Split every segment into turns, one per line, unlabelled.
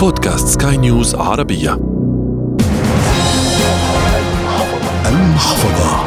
بودكاست سكاي نيوز عربية.
المحفظة.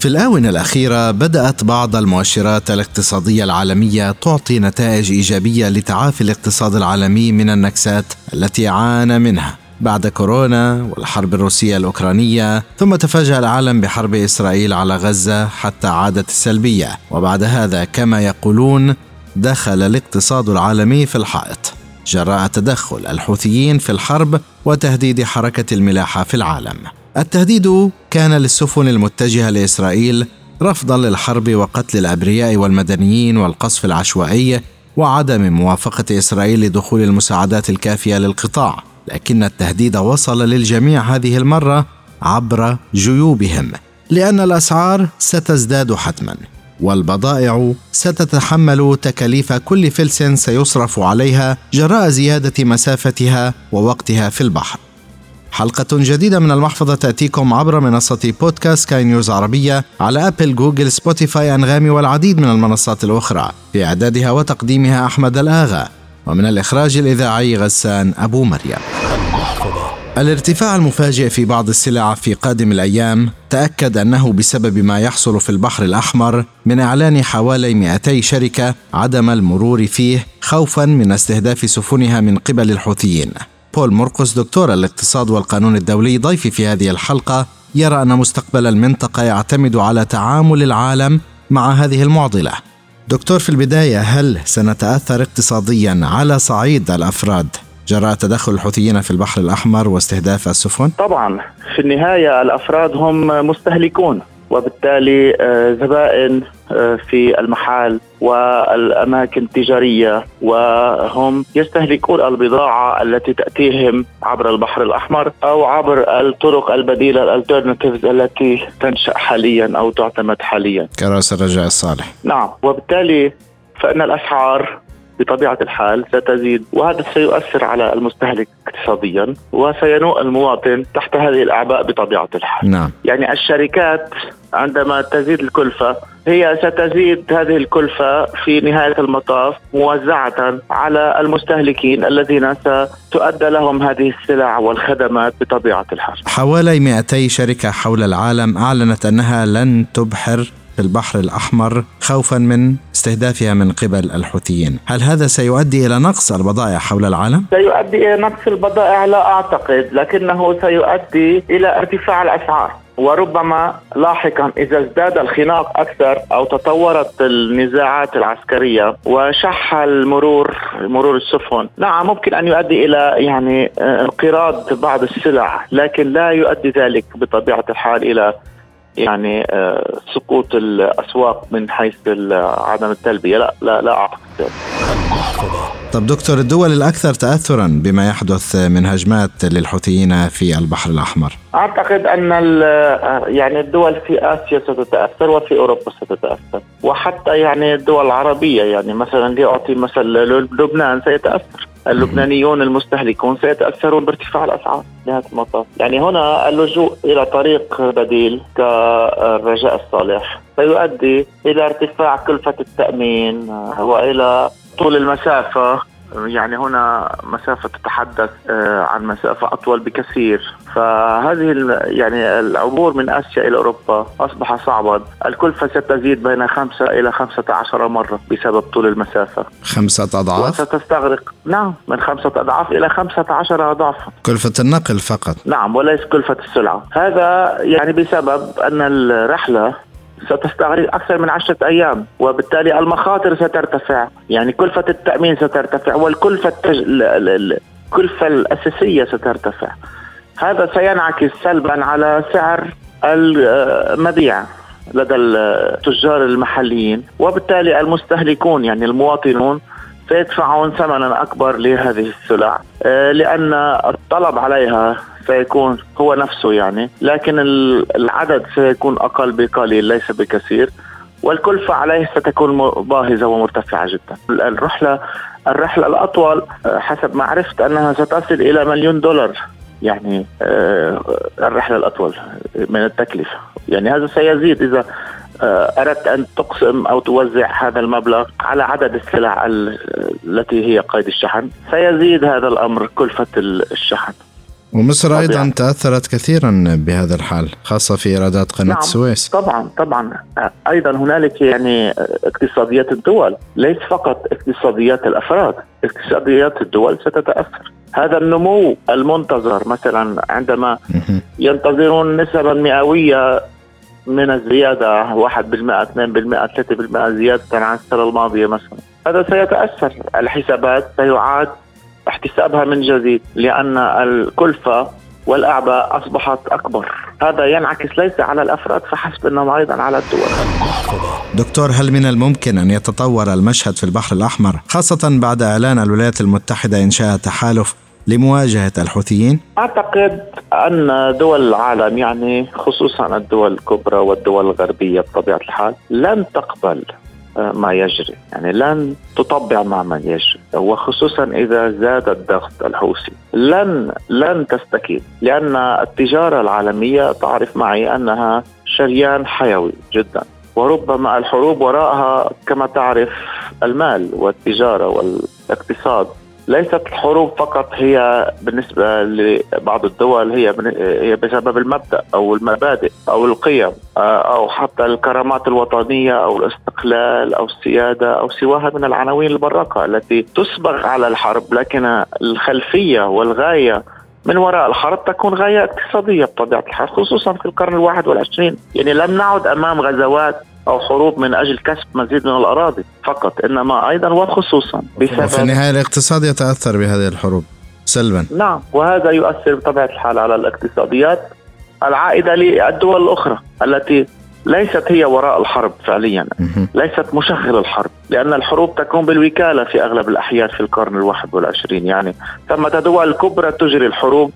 في الآونة الأخيرة بدأت بعض المؤشرات الاقتصادية العالمية تعطي نتائج إيجابية لتعافي الاقتصاد العالمي من النكسات التي عانى منها. بعد كورونا والحرب الروسية الأوكرانية ثم تفاجأ العالم بحرب إسرائيل على غزة حتى عادت السلبية. وبعد هذا كما يقولون دخل الاقتصاد العالمي في الحائط جراء تدخل الحوثيين في الحرب وتهديد حركة الملاحة في العالم. التهديد كان للسفن المتجهة لإسرائيل رفضا للحرب وقتل الأبرياء والمدنيين والقصف العشوائي وعدم موافقة إسرائيل لدخول المساعدات الكافية للقطاع، لكن التهديد وصل للجميع هذه المرة عبر جيوبهم، لأن الأسعار ستزداد حتما، والبضائع ستتحمل تكاليف كل فلس سيصرف عليها جراء زيادة مسافتها ووقتها في البحر. حلقة جديدة من المحفظة تأتيكم عبر منصة بودكاست سكاي نيوز عربية على أبل، جوجل، سبوتيفاي، أنغامي والعديد من المنصات الأخرى. في إعدادها وتقديمها أحمد الآغا، ومن الإخراج الإذاعي غسان أبو مريم. الارتفاع المفاجئ في بعض السلع في قادم الأيام تأكد أنه بسبب ما يحصل في البحر الأحمر من إعلان حوالي 200 شركة عدم المرور فيه خوفا من استهداف سفنها من قبل الحوثيين. بول مرقس دكتور الاقتصاد والقانون الدولي ضيفي في هذه الحلقة يرى أن مستقبل المنطقة يعتمد على تعامل العالم مع هذه المعضلة. دكتور في البداية هل سنتأثر اقتصاديا على صعيد الأفراد جراء تدخل الحوثيين في البحر الأحمر واستهداف السفن؟
طبعا في النهاية الأفراد هم مستهلكون وبالتالي آه، زبائن آه، في المحال والأماكن التجارية وهم يستهلكون البضاعة التي تأتيهم عبر البحر الأحمر أو عبر الطرق البديلة الألترناتيفز التي تنشأ حاليا أو تعتمد حاليا.
كراس الرجاء الصالح.
نعم وبالتالي فإن الأسعار بطبيعة الحال ستزيد وهذا سيؤثر على المستهلك اقتصاديا وسينوء المواطن تحت هذه الأعباء بطبيعة الحال.
نعم.
يعني الشركات عندما تزيد الكلفة هي ستزيد هذه الكلفة في نهاية المطاف موزعة على المستهلكين الذين ستؤدى لهم هذه السلع والخدمات بطبيعة الحال
حوالي 200 شركة حول العالم أعلنت أنها لن تبحر البحر الأحمر خوفا من استهدافها من قبل الحوثيين. هل هذا سيؤدي إلى نقص البضائع حول العالم؟
سيؤدي إلى نقص البضائع لا أعتقد لكنه سيؤدي إلى ارتفاع الأسعار. وربما لاحقا إذا ازداد الخناق أكثر أو تطورت النزاعات العسكرية وشح المرور مرور السفن. نعم ممكن أن يؤدي إلى يعني انقراض بعض السلع لكن لا يؤدي ذلك بطبيعة الحال إلى يعني آه، سقوط الأسواق من حيث عدم التلبية. لا لا لا أعتقد
طب دكتور الدول الأكثر تاثرا بما يحدث من هجمات للحوثيين في البحر الأحمر؟
أعتقد أن آه، يعني الدول في آسيا ستتأثر وفي أوروبا ستتأثر وحتى يعني الدول العربية يعني مثلا لاعطي مثل لبنان سيتأثر. اللبنانيون المستهلكون سيتأثرون بارتفاع الأسعار نهايه المطاف، يعني هنا اللجوء إلى طريق بديل كالرجاء الصالح. سيؤدي إلى ارتفاع كلفة التأمين وإلى طول المسافة. يعني هنا مسافة تتحدث آه، عن مسافة أطول بكثير. فهذه يعني العبور من آسيا إلى أوروبا أصبح صعبا. الكلفة ستزيد بين خمسة إلى خمسة عشر مرة بسبب طول المسافة.
خمسة أضعاف؟
وستستغرق. نعم من خمسة أضعاف إلى خمسة عشر أضعاف
كلفة النقل فقط؟
نعم وليس كلفة السلعة. هذا يعني بسبب أن الرحلة ستستغرق أكثر من عشرة أيام وبالتالي المخاطر سترتفع. يعني كلفة التأمين سترتفع والكلفة التج... الكلفة الأساسية سترتفع. هذا سينعكس سلبا على سعر المبيع لدى التجار المحليين وبالتالي المستهلكون يعني المواطنون سيدفعون ثمنا أكبر لهذه السلع آه، لأن الطلب عليها سيكون هو نفسه يعني لكن العدد سيكون أقل بقليل ليس بكثير والكلفة عليه ستكون باهظة ومرتفعة جدا. الرحلة الرحلة الأطول آه، حسب ما عرفت أنها ستصل إلى مليون دولار يعني آه، الرحلة الأطول من التكلفة. يعني هذا سيزيد إذا أردت أن تقسم أو توزع هذا المبلغ على عدد السلع التي هي قيد الشحن. سيزيد هذا الأمر كلفة الشحن.
ومصر أيضا تأثرت كثيرا بهذا الحال خاصة في إيرادات قناة
نعم
السويس
طبعا طبعا. أيضا هنالك يعني اقتصاديات الدول ليس فقط اقتصاديات الأفراد اقتصاديات الدول ستتأثر. هذا النمو المنتظر مثلا عندما ينتظرون نسبا مئوية من الزيادة 1% 2% 3% زيادة عن السنة الماضية مثلا. هذا سيتأثر. الحسابات سيعاد احتسابها من جديد لأن الكلفة والأعباء أصبحت أكبر. هذا ينعكس ليس على الأفراد فحسب إنما أيضا على الدول.
دكتور هل من الممكن أن يتطور المشهد في البحر الأحمر خاصة بعد إعلان الولايات المتحدة إنشاء تحالف لمواجهة الحوثيين؟
أعتقد أن دول العالم يعني خصوصا الدول الكبرى والدول الغربية بطبيعة الحال لن تقبل ما يجري. يعني لن تطبع مع من يجري. وخصوصا إذا زاد الضغط الحوثي. لن لن تستكين لأن التجارة العالمية تعرف معي أنها شريان حيوي جدا. وربما الحروب وراءها كما تعرف المال والتجارة والاقتصاد ليست الحروب فقط هي بالنسبة لبعض الدول هي هي بسبب المبدأ أو المبادئ أو القيم آه، أو حتى الكرامات الوطنية أو الاستقلال أو السيادة أو سواها من العناوين البراقه التي تسبغ على الحرب. لكن الخلفية والغاية من وراء الحرب تكون غاية اقتصادية بطبيعة الحال خصوصا في القرن الواحد والعشرين. يعني لم نعد أمام غزوات أو حروب من أجل كسب مزيد من الأراضي فقط إنما أيضا وخصوصا
بسبب وفي النهاية الاقتصاد يتأثر بهذه الحروب سلبا.
نعم وهذا يؤثر بطبيعة الحال على الاقتصاديات العائدة للدول الأخرى التي ليست هي وراء الحرب فعليا ليست مشغل الحرب لأن الحروب تكون بالوكالة في أغلب الأحيان في القرن الواحد والعشرين. يعني ثمة دول كبرى تجري الحروب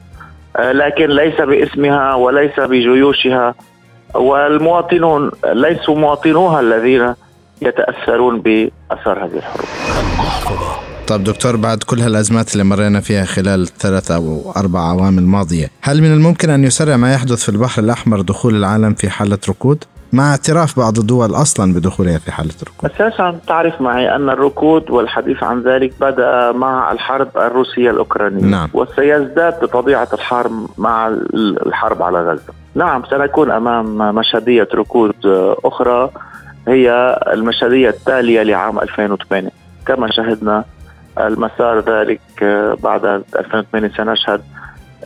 آه، لكن ليس باسمها وليس بجيوشها. والمواطنون ليسوا مواطنوها الذين يتأثرون بأثار هذه الحروب.
طيب دكتور بعد كل هالأزمات اللي مرينا فيها خلال الثلاث أو أربع عوام الماضية، هل من الممكن أن يسرع ما يحدث في البحر الأحمر دخول العالم في حالة ركود؟ مع اعتراف بعض الدول أصلا بدخولها في حالة ركود.
أساسا تعرف معي أن الركود والحديث عن ذلك بدأ مع الحرب الروسية الأوكرانية
نعم.
وسيزداد بطبيعة الحرب مع الحرب على غزة. نعم سنكون أمام مشهدية ركود أخرى هي المشهدية التالية لعام 2008 كما شهدنا المسار ذلك بعد 2008 سنشهد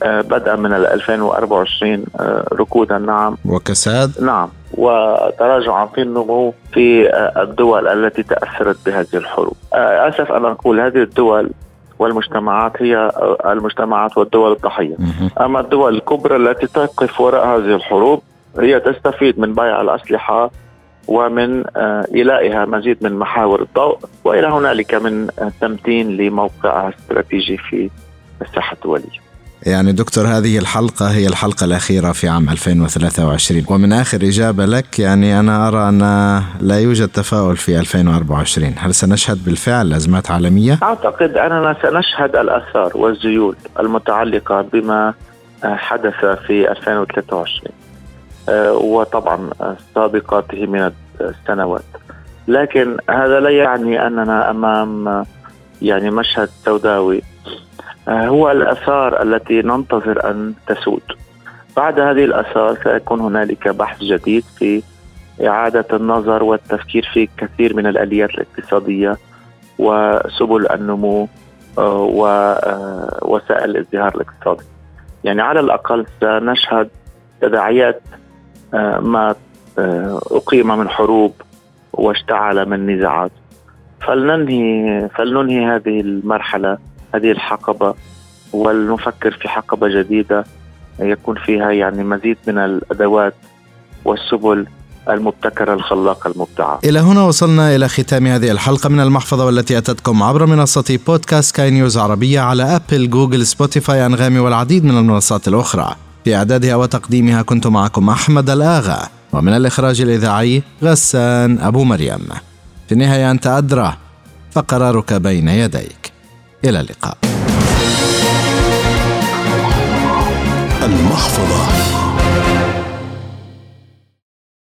بدءا من 2024 ركودا نعم
وكساد
نعم وتراجعا في النمو في الدول التي تأثرت بهذه الحروب. أسف أن أقول هذه الدول والمجتمعات هي المجتمعات والدول الضحية. أما الدول الكبرى التي تقف وراء هذه الحروب هي تستفيد من بيع الأسلحة ومن إلائها مزيد من محاور الضوء وإلى هنالك من تمتين لموقعها الاستراتيجي في الساحة الدولية.
يعني دكتور هذه الحلقة هي الحلقة الأخيرة في عام 2023 ومن آخر إجابة لك يعني أنا أرى أن لا يوجد تفاؤل في 2024 هل سنشهد بالفعل أزمات عالمية؟
أعتقد أننا سنشهد الآثار والزيول المتعلقة بما حدث في 2023 آه، وطبعا سابقاته من السنوات. لكن هذا لا يعني أننا أمام يعني مشهد سوداوي هو الآثار التي ننتظر أن تسود. بعد هذه الآثار سيكون هنالك بحث جديد في إعادة النظر والتفكير في كثير من الآليات الاقتصادية وسبل النمو آه، ووسائل آه، الازدهار الاقتصادي. يعني على الأقل سنشهد تداعيات ما أقيم من حروب واشتعل من نزاعات. فلننهي فلننهي هذه المرحلة هذه الحقبة ولنفكر في حقبة جديدة يكون فيها يعني مزيد من الأدوات والسبل المبتكرة الخلاقة المبدعة.
إلى هنا وصلنا إلى ختام هذه الحلقة من المحفظة والتي أتتكم عبر منصة بودكاست سكاي نيوز عربية على أبل جوجل سبوتيفاي أنغامي والعديد من المنصات الأخرى. في إعدادها وتقديمها كنت معكم أحمد الآغا. ومن الإخراج الإذاعي غسان أبو مريم. في النهاية أنت أدرى فقرارك بين يديك. إلى اللقاء. المحفظة.